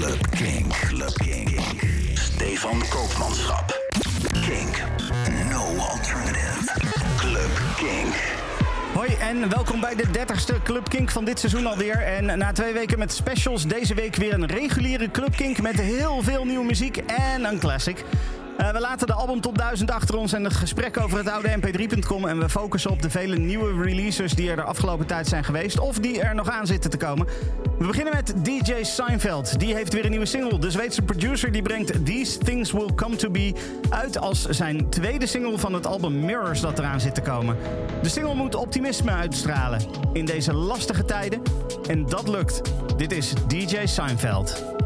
Club Kink. Club Kink. Stefan Koopmanschap. Kink. No alternative. Club Kink. Hoi en welkom bij de 30ste Club Kink van dit seizoen alweer. En na twee weken met specials, deze week weer een reguliere Club Kink met heel veel nieuwe muziek en een classic. Uh, we laten de album top 1000 achter ons en het gesprek over het oude mp3.com. En we focussen op de vele nieuwe releases die er de afgelopen tijd zijn geweest. Of die er nog aan zitten te komen. We beginnen met DJ Seinfeld. Die heeft weer een nieuwe single. De Zweedse producer die brengt These Things Will Come To Be uit als zijn tweede single van het album Mirrors dat eraan zit te komen. De single moet optimisme uitstralen in deze lastige tijden. En dat lukt. Dit is DJ Seinfeld.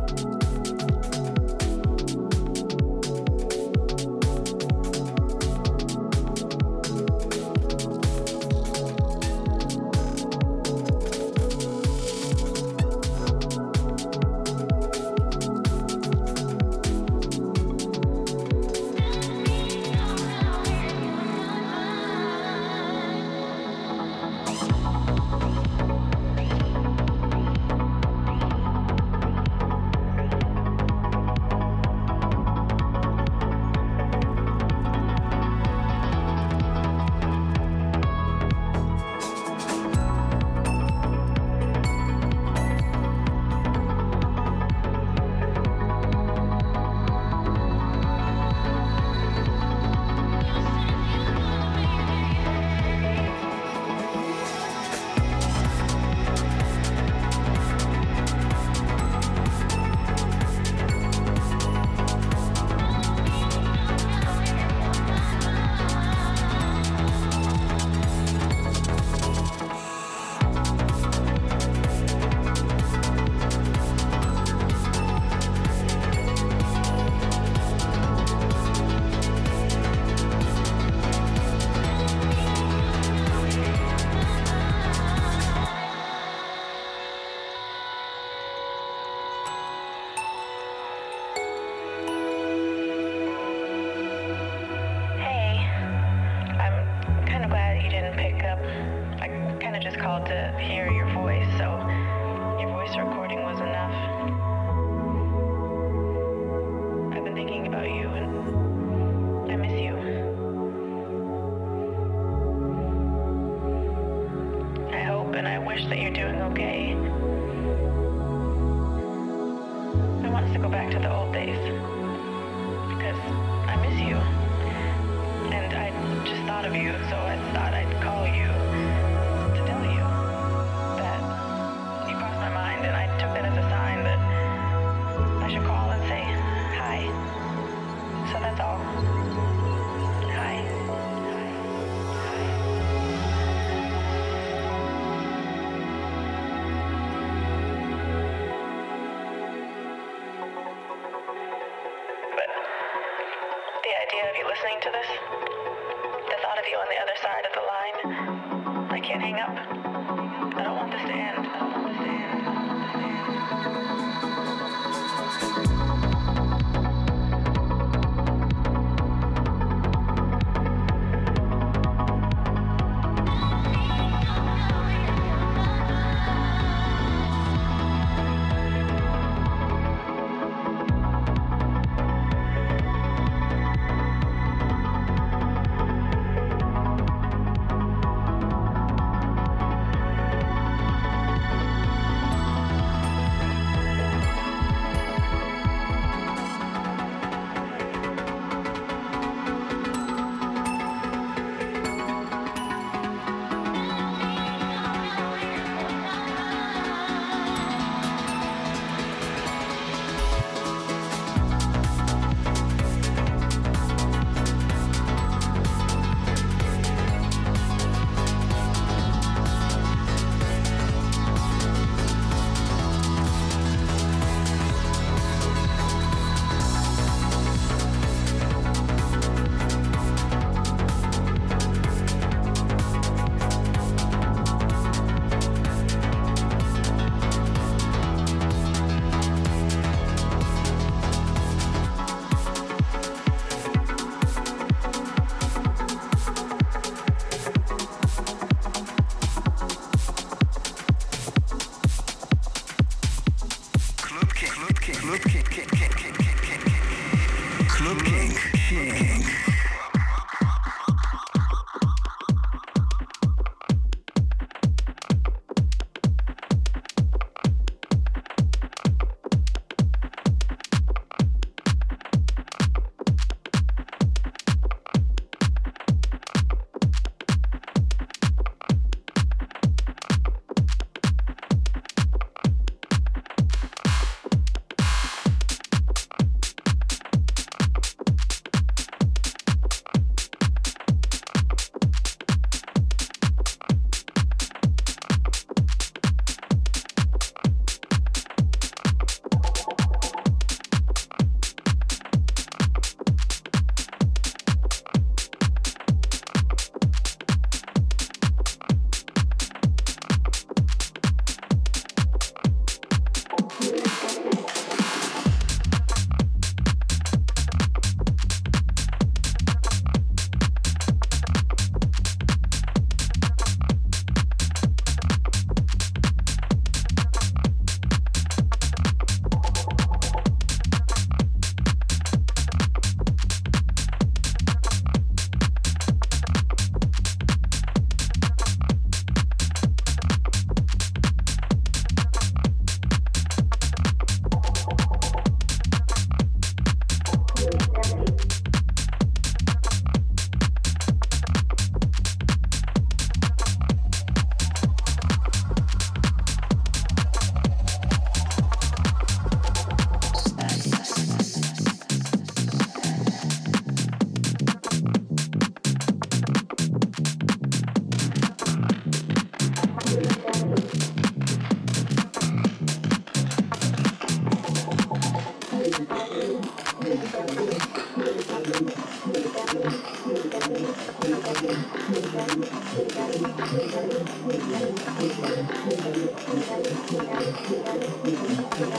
Thank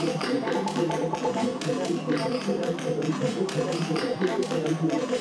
you.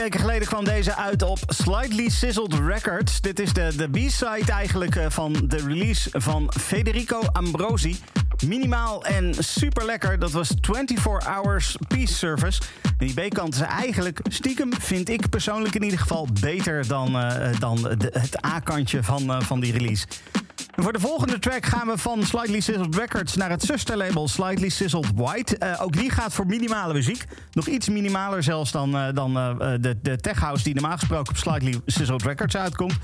Weken geleden kwam deze uit op Slightly Sizzled Records. Dit is de, de B-side eigenlijk eh, van de release van Federico Ambrosi. Minimaal en super lekker. Dat was 24 Hours Peace Service. Die B-kant is eigenlijk stiekem, vind ik persoonlijk in ieder geval, beter dan, uh, dan het A-kantje van, uh, van die release. Voor de volgende track gaan we van Slightly Sizzled Records naar het zusterlabel Slightly Sizzled White. Uh, ook die gaat voor minimale muziek. Nog iets minimaler zelfs dan, uh, dan uh, de, de tech house die normaal gesproken op Slightly Sizzled Records uitkomt.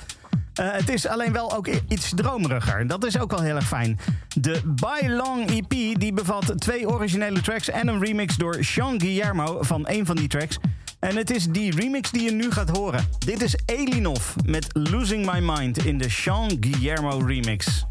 het is alleen wel ook iets dromeriger. Dat is ook wel heel erg fijn. De By Long EP die bevat twee originele tracks en een remix door Sean Guillermo van een van die tracks. En het is die remix die je nu gaat horen. Dit is Elinov met Losing My Mind in de Sean Guillermo remix.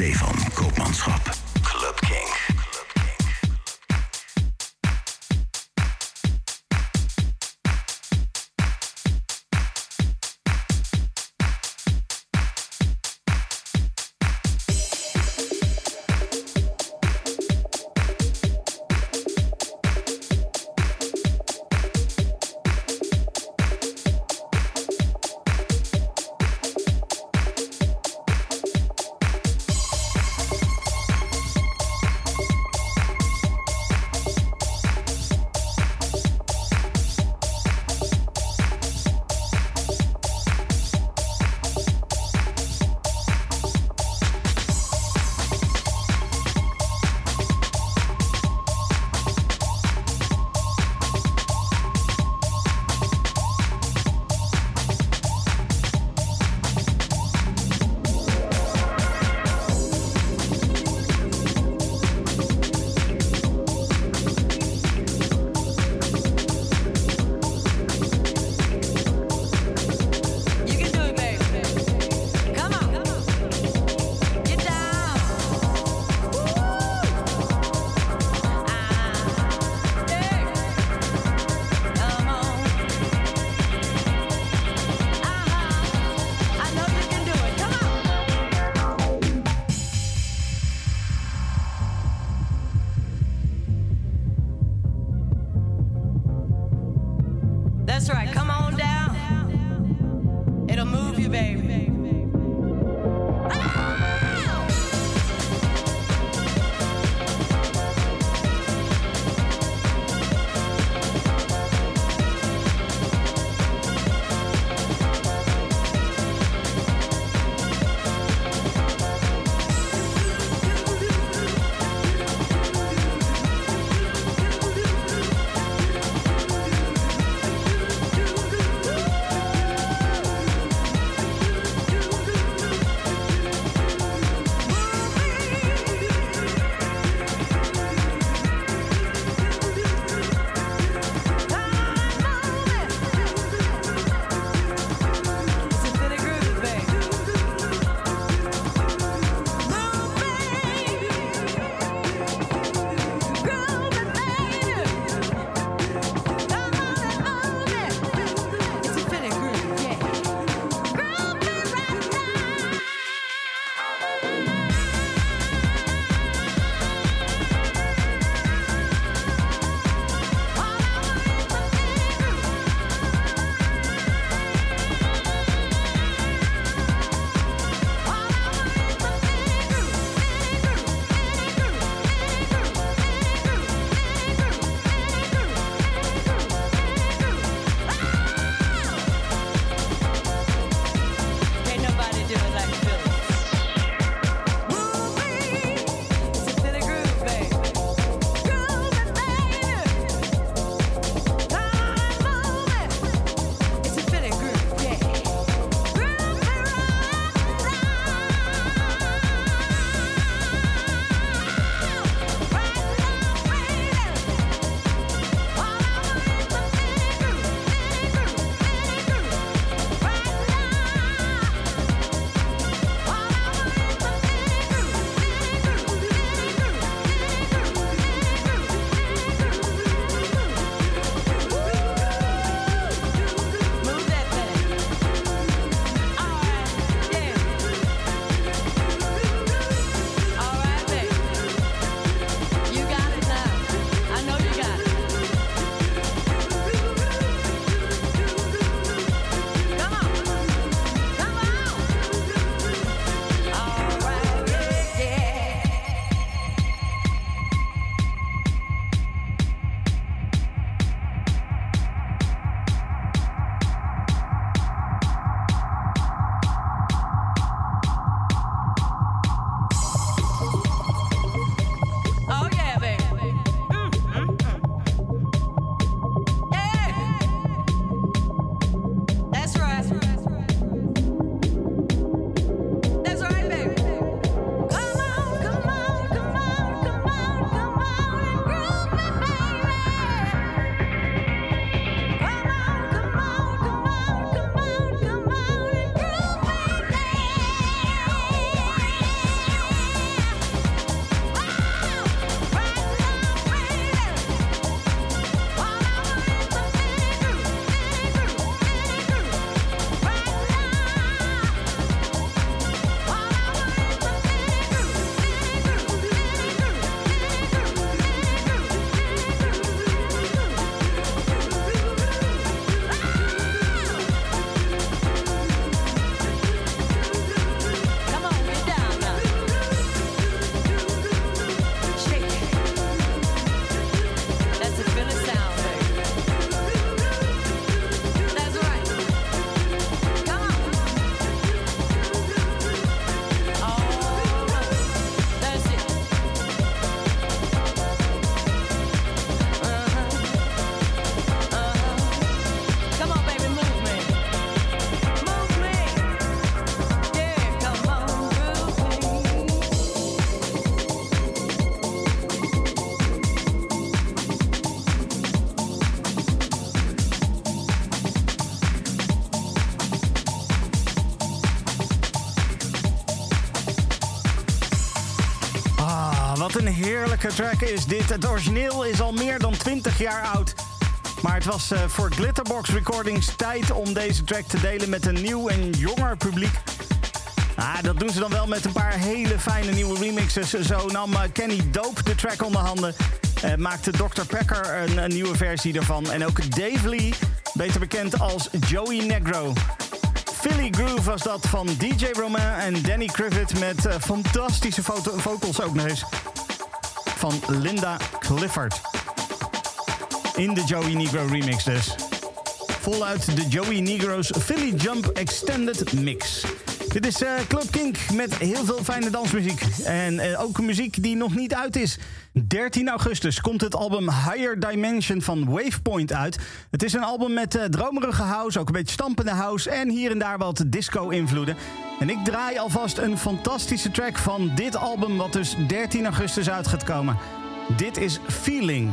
Stefan Koopmanschap. Heerlijke track is dit. Het origineel is al meer dan 20 jaar oud. Maar het was uh, voor Glitterbox Recordings tijd om deze track te delen met een nieuw en jonger publiek. Ah, dat doen ze dan wel met een paar hele fijne nieuwe remixes. Zo nam uh, Kenny Dope de track onder handen. Uh, maakte Dr. Packer een, nieuwe versie ervan. En ook Dave Lee, beter bekend als Joey Negro. Philly Groove was dat van DJ Romain en Danny Crivet met uh, fantastische vocals ook nog eens. Van Linda Clifford. In de Joey Negro remix dus. Voluit de Joey Negro's Philly Jump Extended Mix. Dit is uh, Club Kink met heel veel fijne dansmuziek. En uh, ook muziek die nog niet uit is. 13 augustus komt het album Higher Dimension van Wavepoint uit. Het is een album met uh, dromerige house, ook een beetje stampende house... en hier en daar wat disco-invloeden. En ik draai alvast een fantastische track van dit album... wat dus 13 augustus uit gaat komen. Dit is Feeling.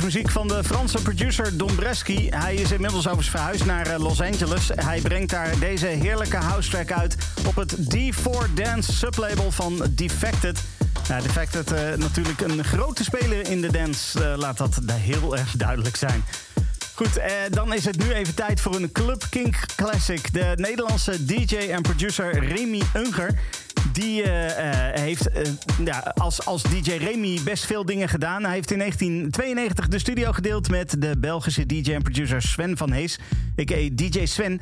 Housemuziek van de Franse producer Dombreski. Hij is inmiddels overigens verhuisd naar eh, Los Angeles. Hij brengt daar deze heerlijke house track uit op het D4 Dance sublabel van Defected. Ja, Defected uh, natuurlijk een grote speler in de dance. Uh, laat dat heel erg duidelijk zijn. Goed, eh, dan is het nu even tijd voor een Club Kink Classic. De Nederlandse DJ en producer Remy Unger Die eh, eh, heeft eh, ja, als, DJ Remy best veel dingen gedaan. Hij heeft in 1992 de studio gedeeld met de Belgische DJ en producer Sven van Hees, a.k.a. DJ Sven.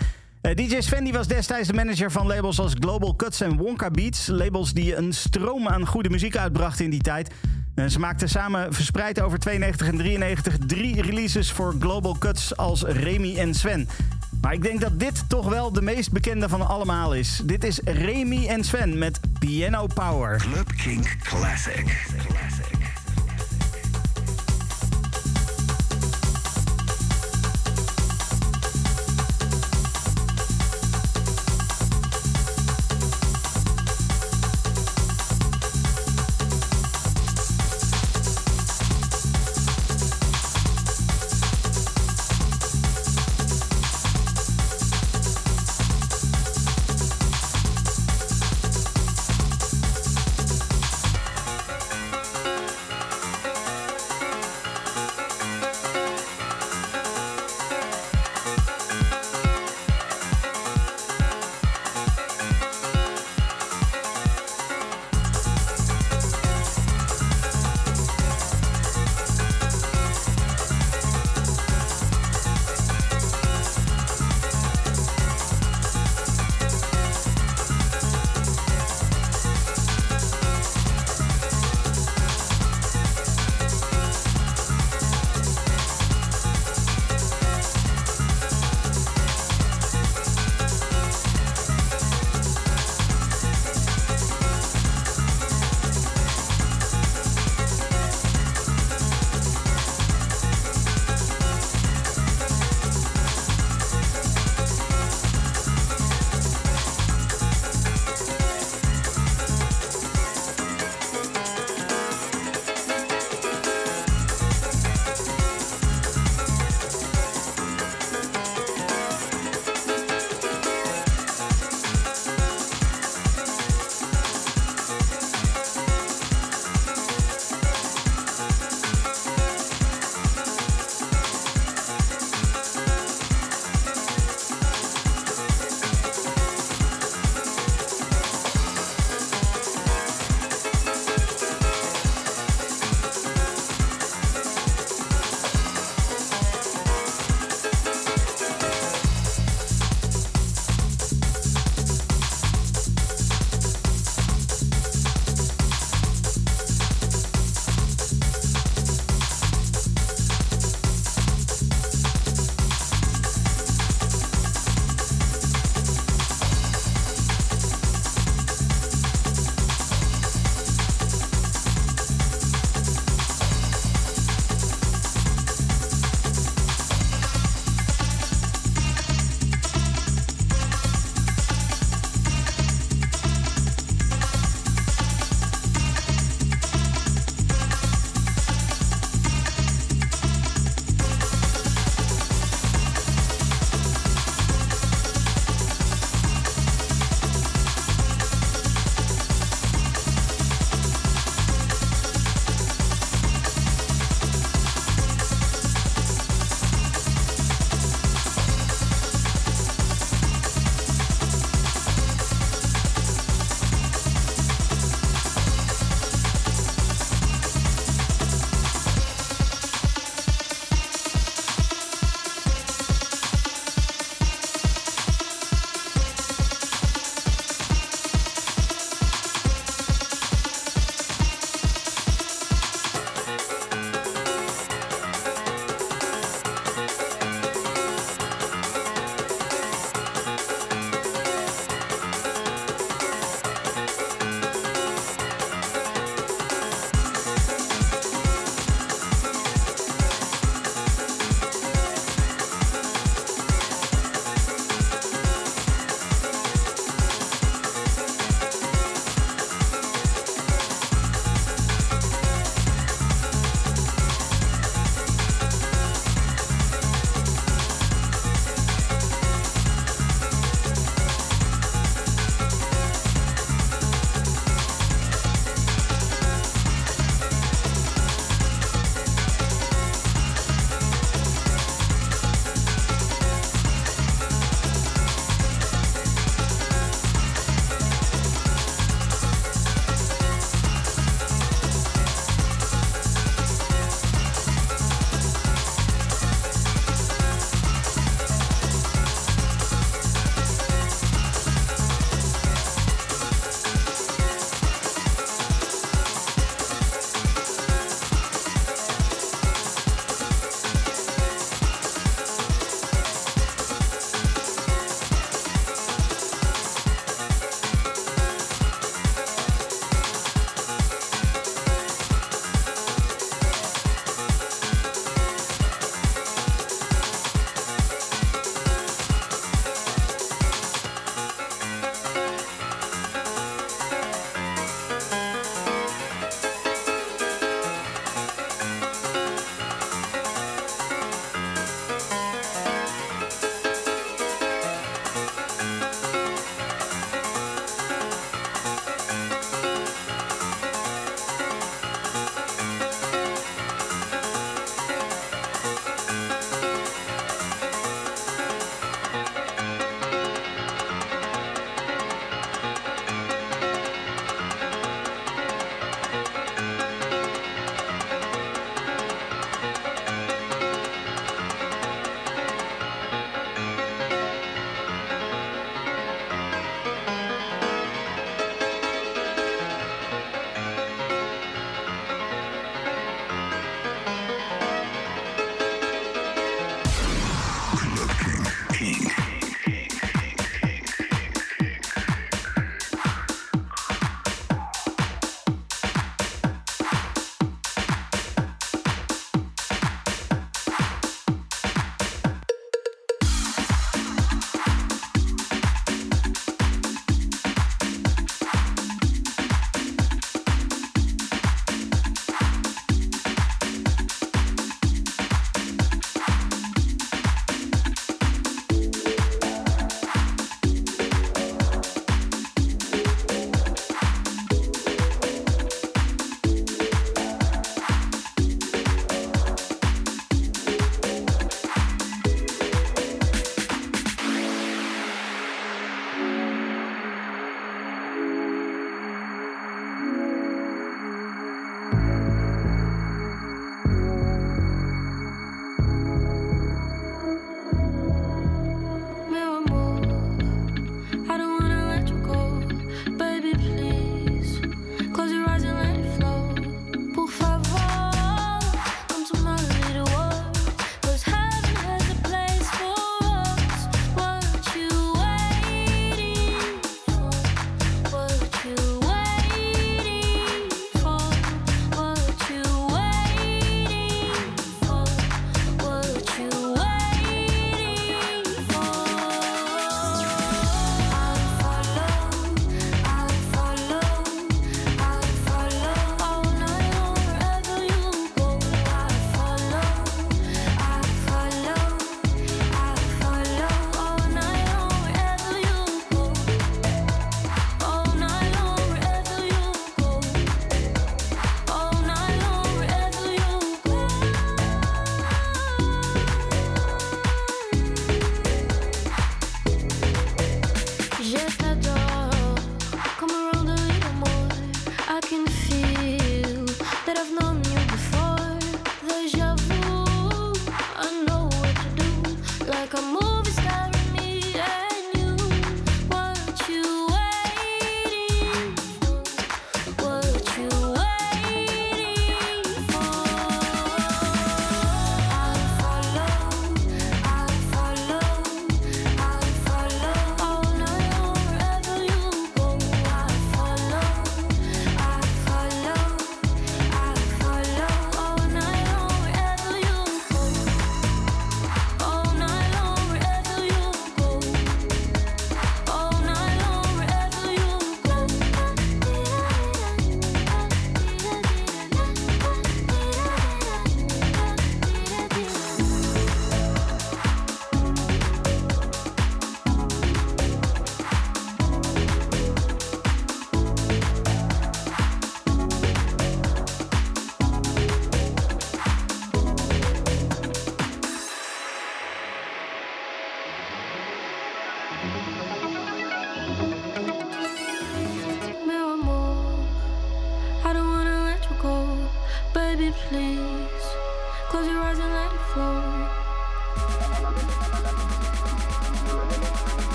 DJ Sven die was destijds de manager van labels als Global Cuts en Wonka Beats. Labels die een stroom aan goede muziek uitbrachten in die tijd. Ze maakten samen verspreid over 92 en 93 drie releases voor Global Cuts als Remy en Sven. Maar ik denk dat dit toch wel de meest bekende van allemaal is. Dit is Remy en Sven met Piano Power. Club Kink Classic.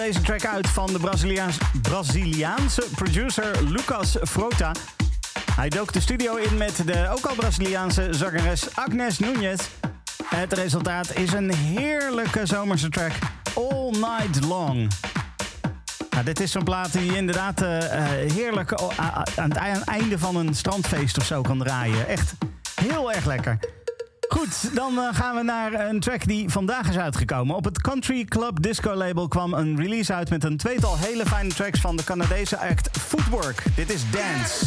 Deze track uit van de Braziliaans, Braziliaanse producer Lucas Frota. Hij dook de studio in met de ook al Braziliaanse zangeres Agnes Nunez. Het resultaat is een heerlijke zomerse track, All Night Long. Nou, dit is zo'n plaat die je inderdaad uh, heerlijk aan het einde van een strandfeest of zo kan draaien. Echt heel erg lekker. Goed, dan eh, gaan we naar een track die vandaag is uitgekomen. Op het Country Club Disco label kwam een release uit met een tweetal hele fijne tracks van de Canadese act Footwork. Dit is Dance.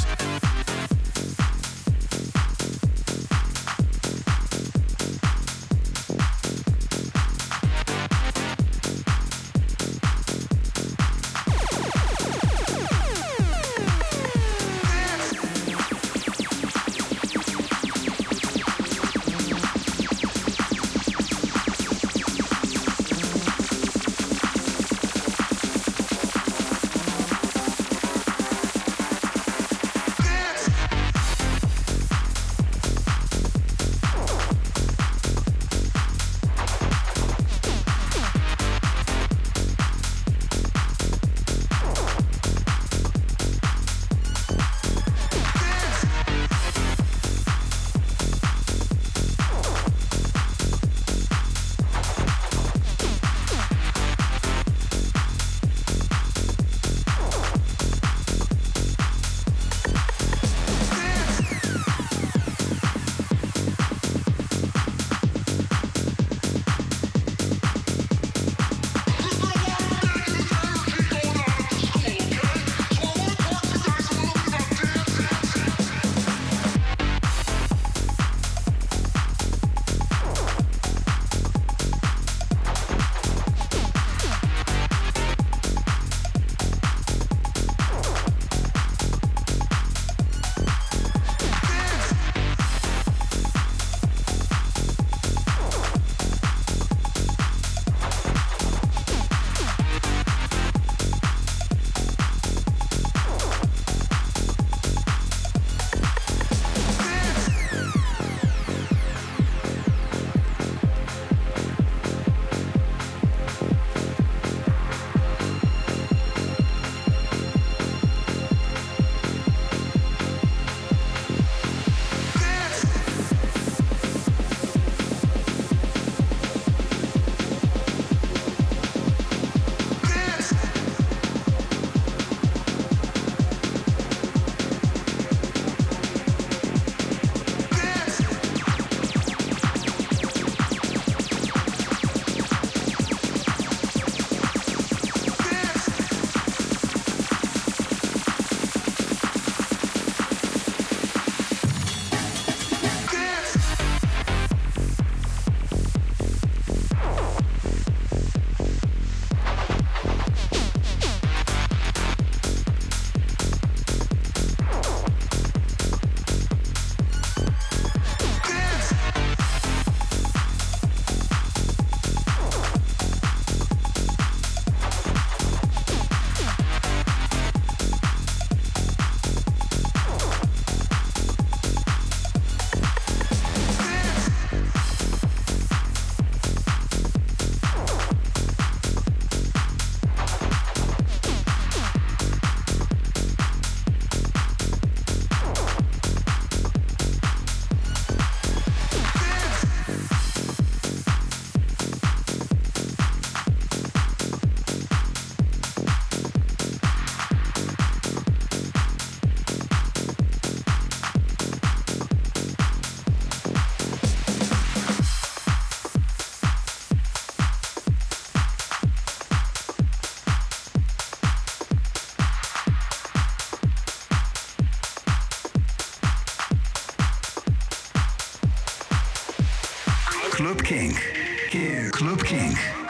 Club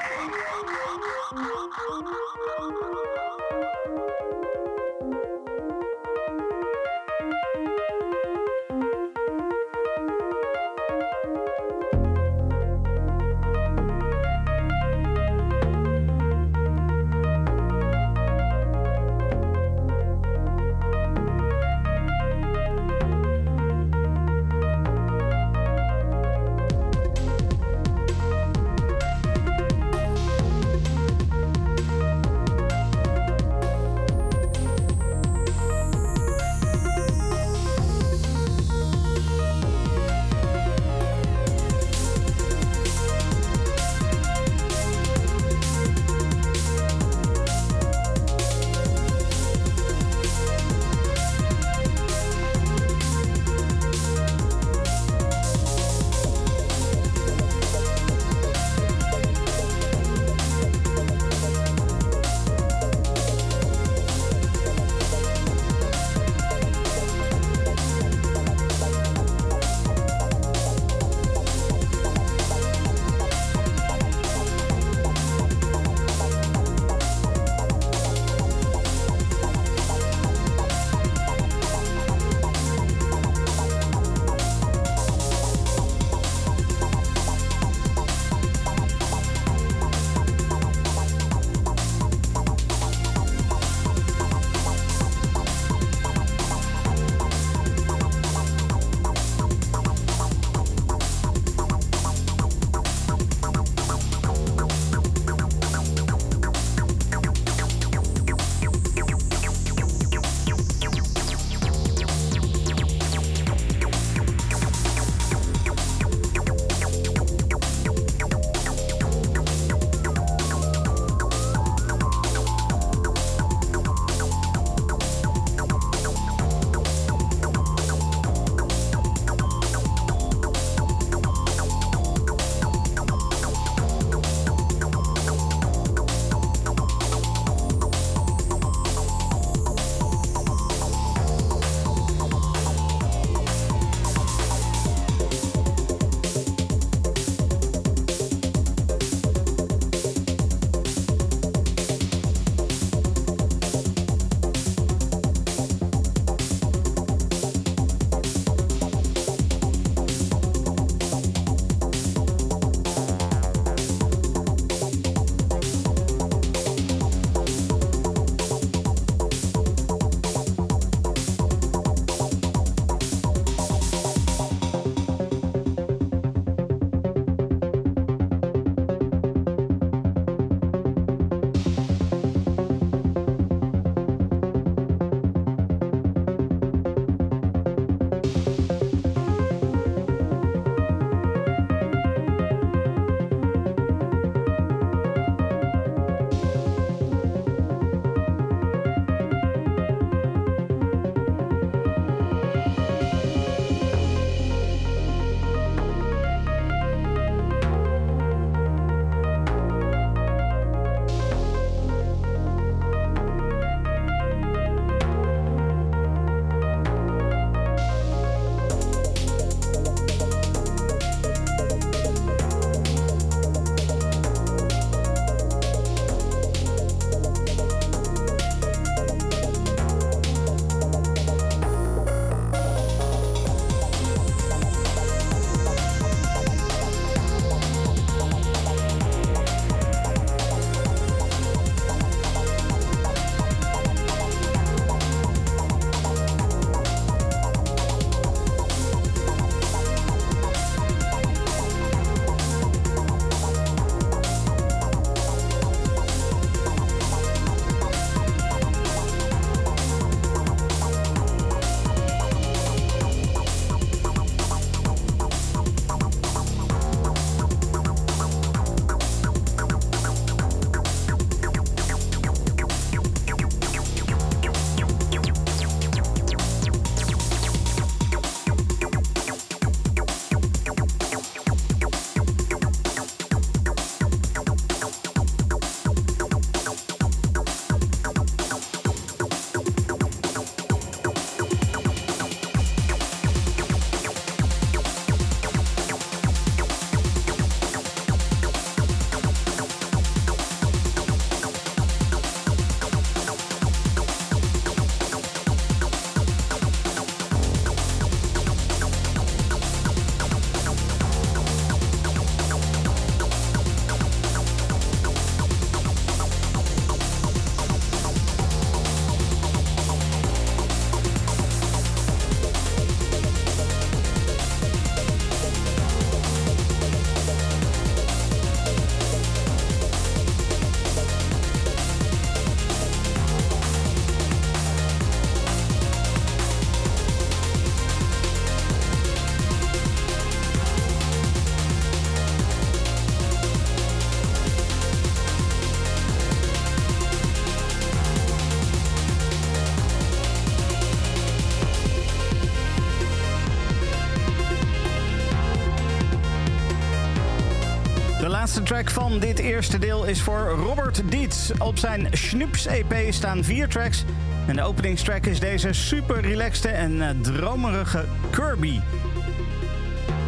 track van dit eerste deel is voor Robert Dietz. Op zijn Schnoops EP staan vier tracks. En de openingstrack is deze super relaxte en uh, dromerige Kirby.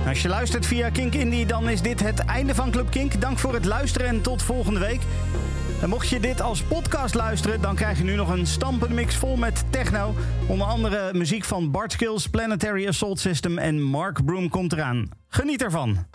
Als je luistert via Kink Indie, dan is dit het einde van Club Kink. Dank voor het luisteren en tot volgende week. En mocht je dit als podcast luisteren, dan krijg je nu nog een stampende mix vol met techno. Onder andere muziek van Bart Skills, Planetary Assault System en Mark Broom komt eraan. Geniet ervan.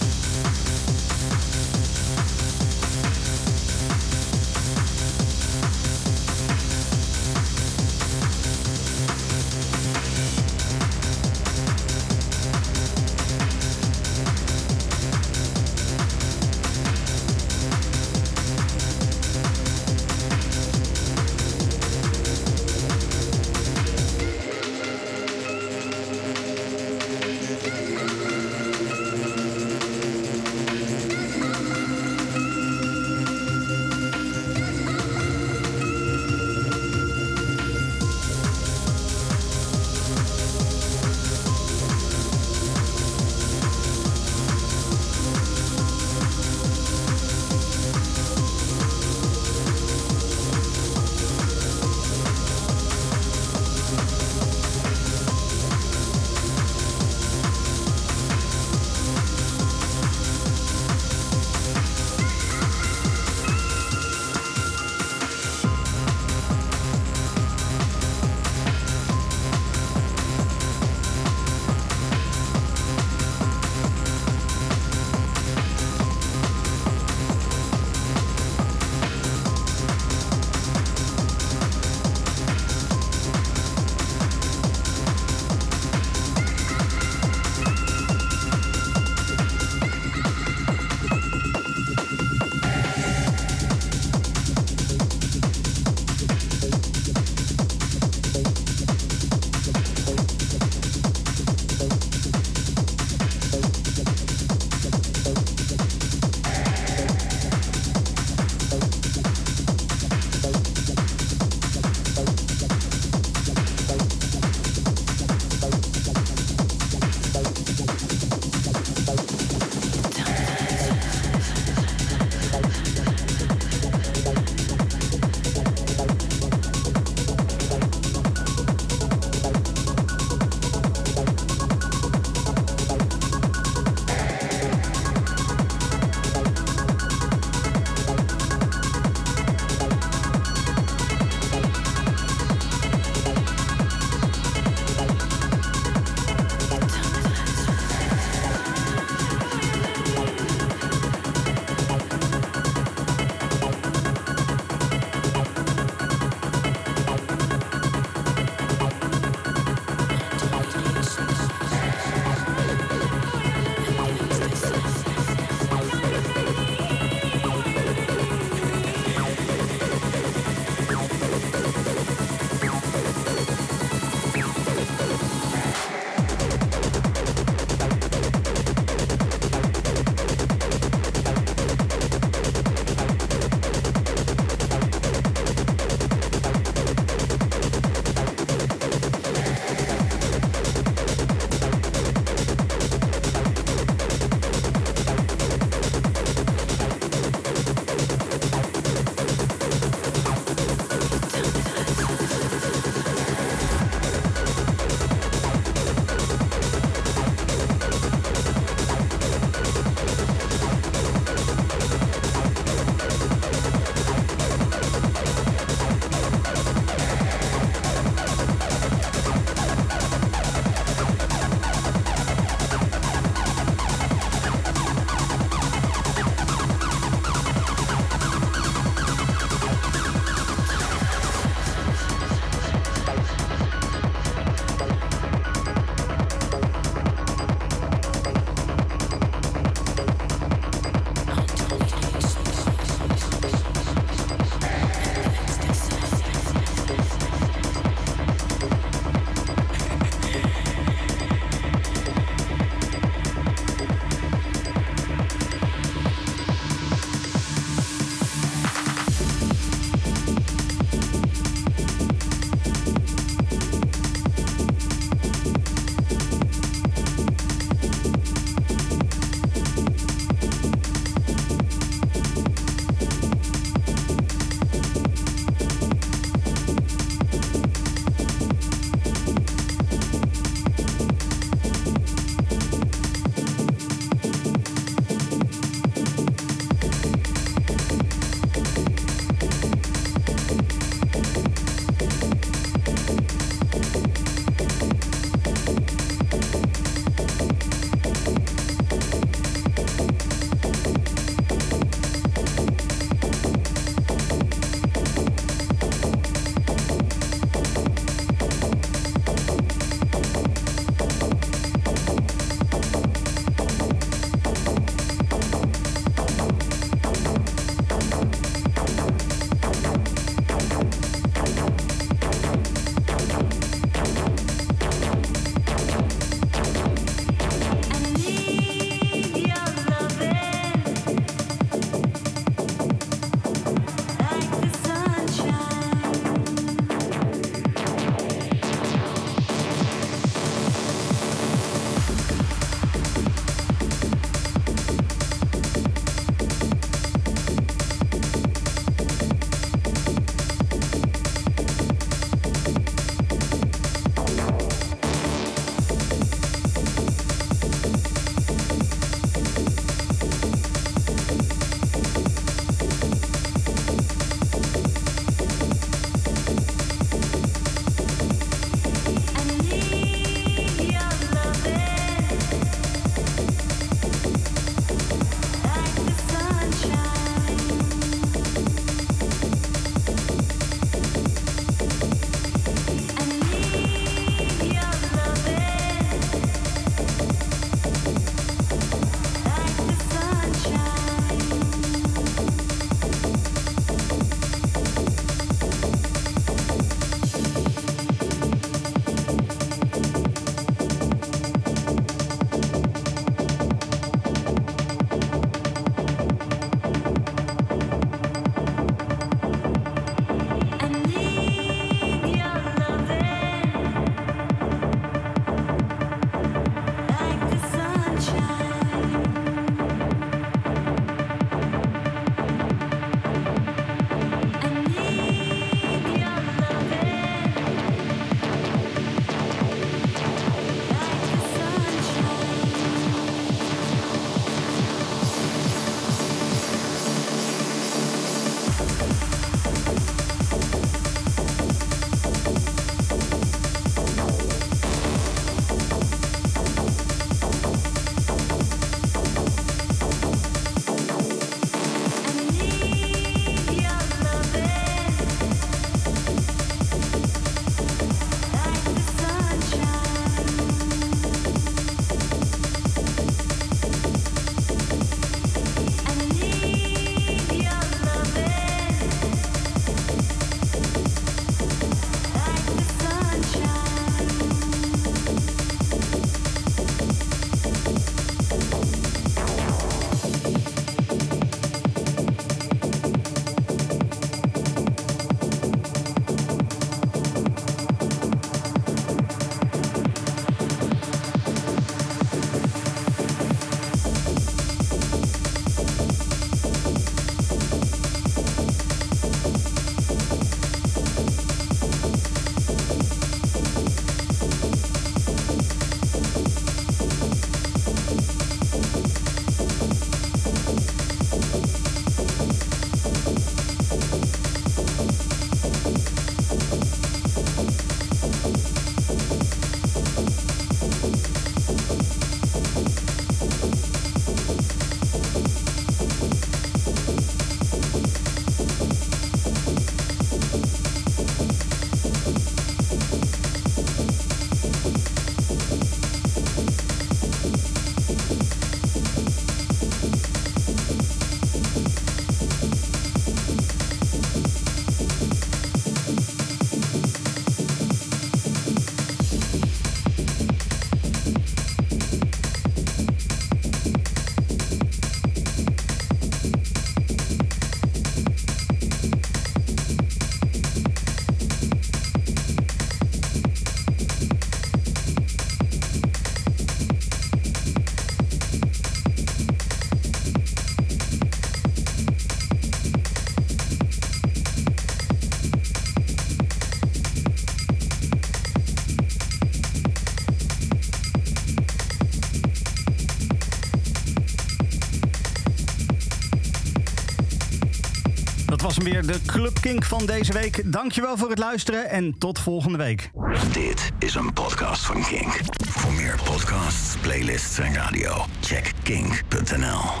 Weer, de Club Kink van deze week. Dankjewel voor het luisteren en tot volgende week. Dit is een podcast van Kink. Voor meer podcasts, playlists en radio, check kink.nl.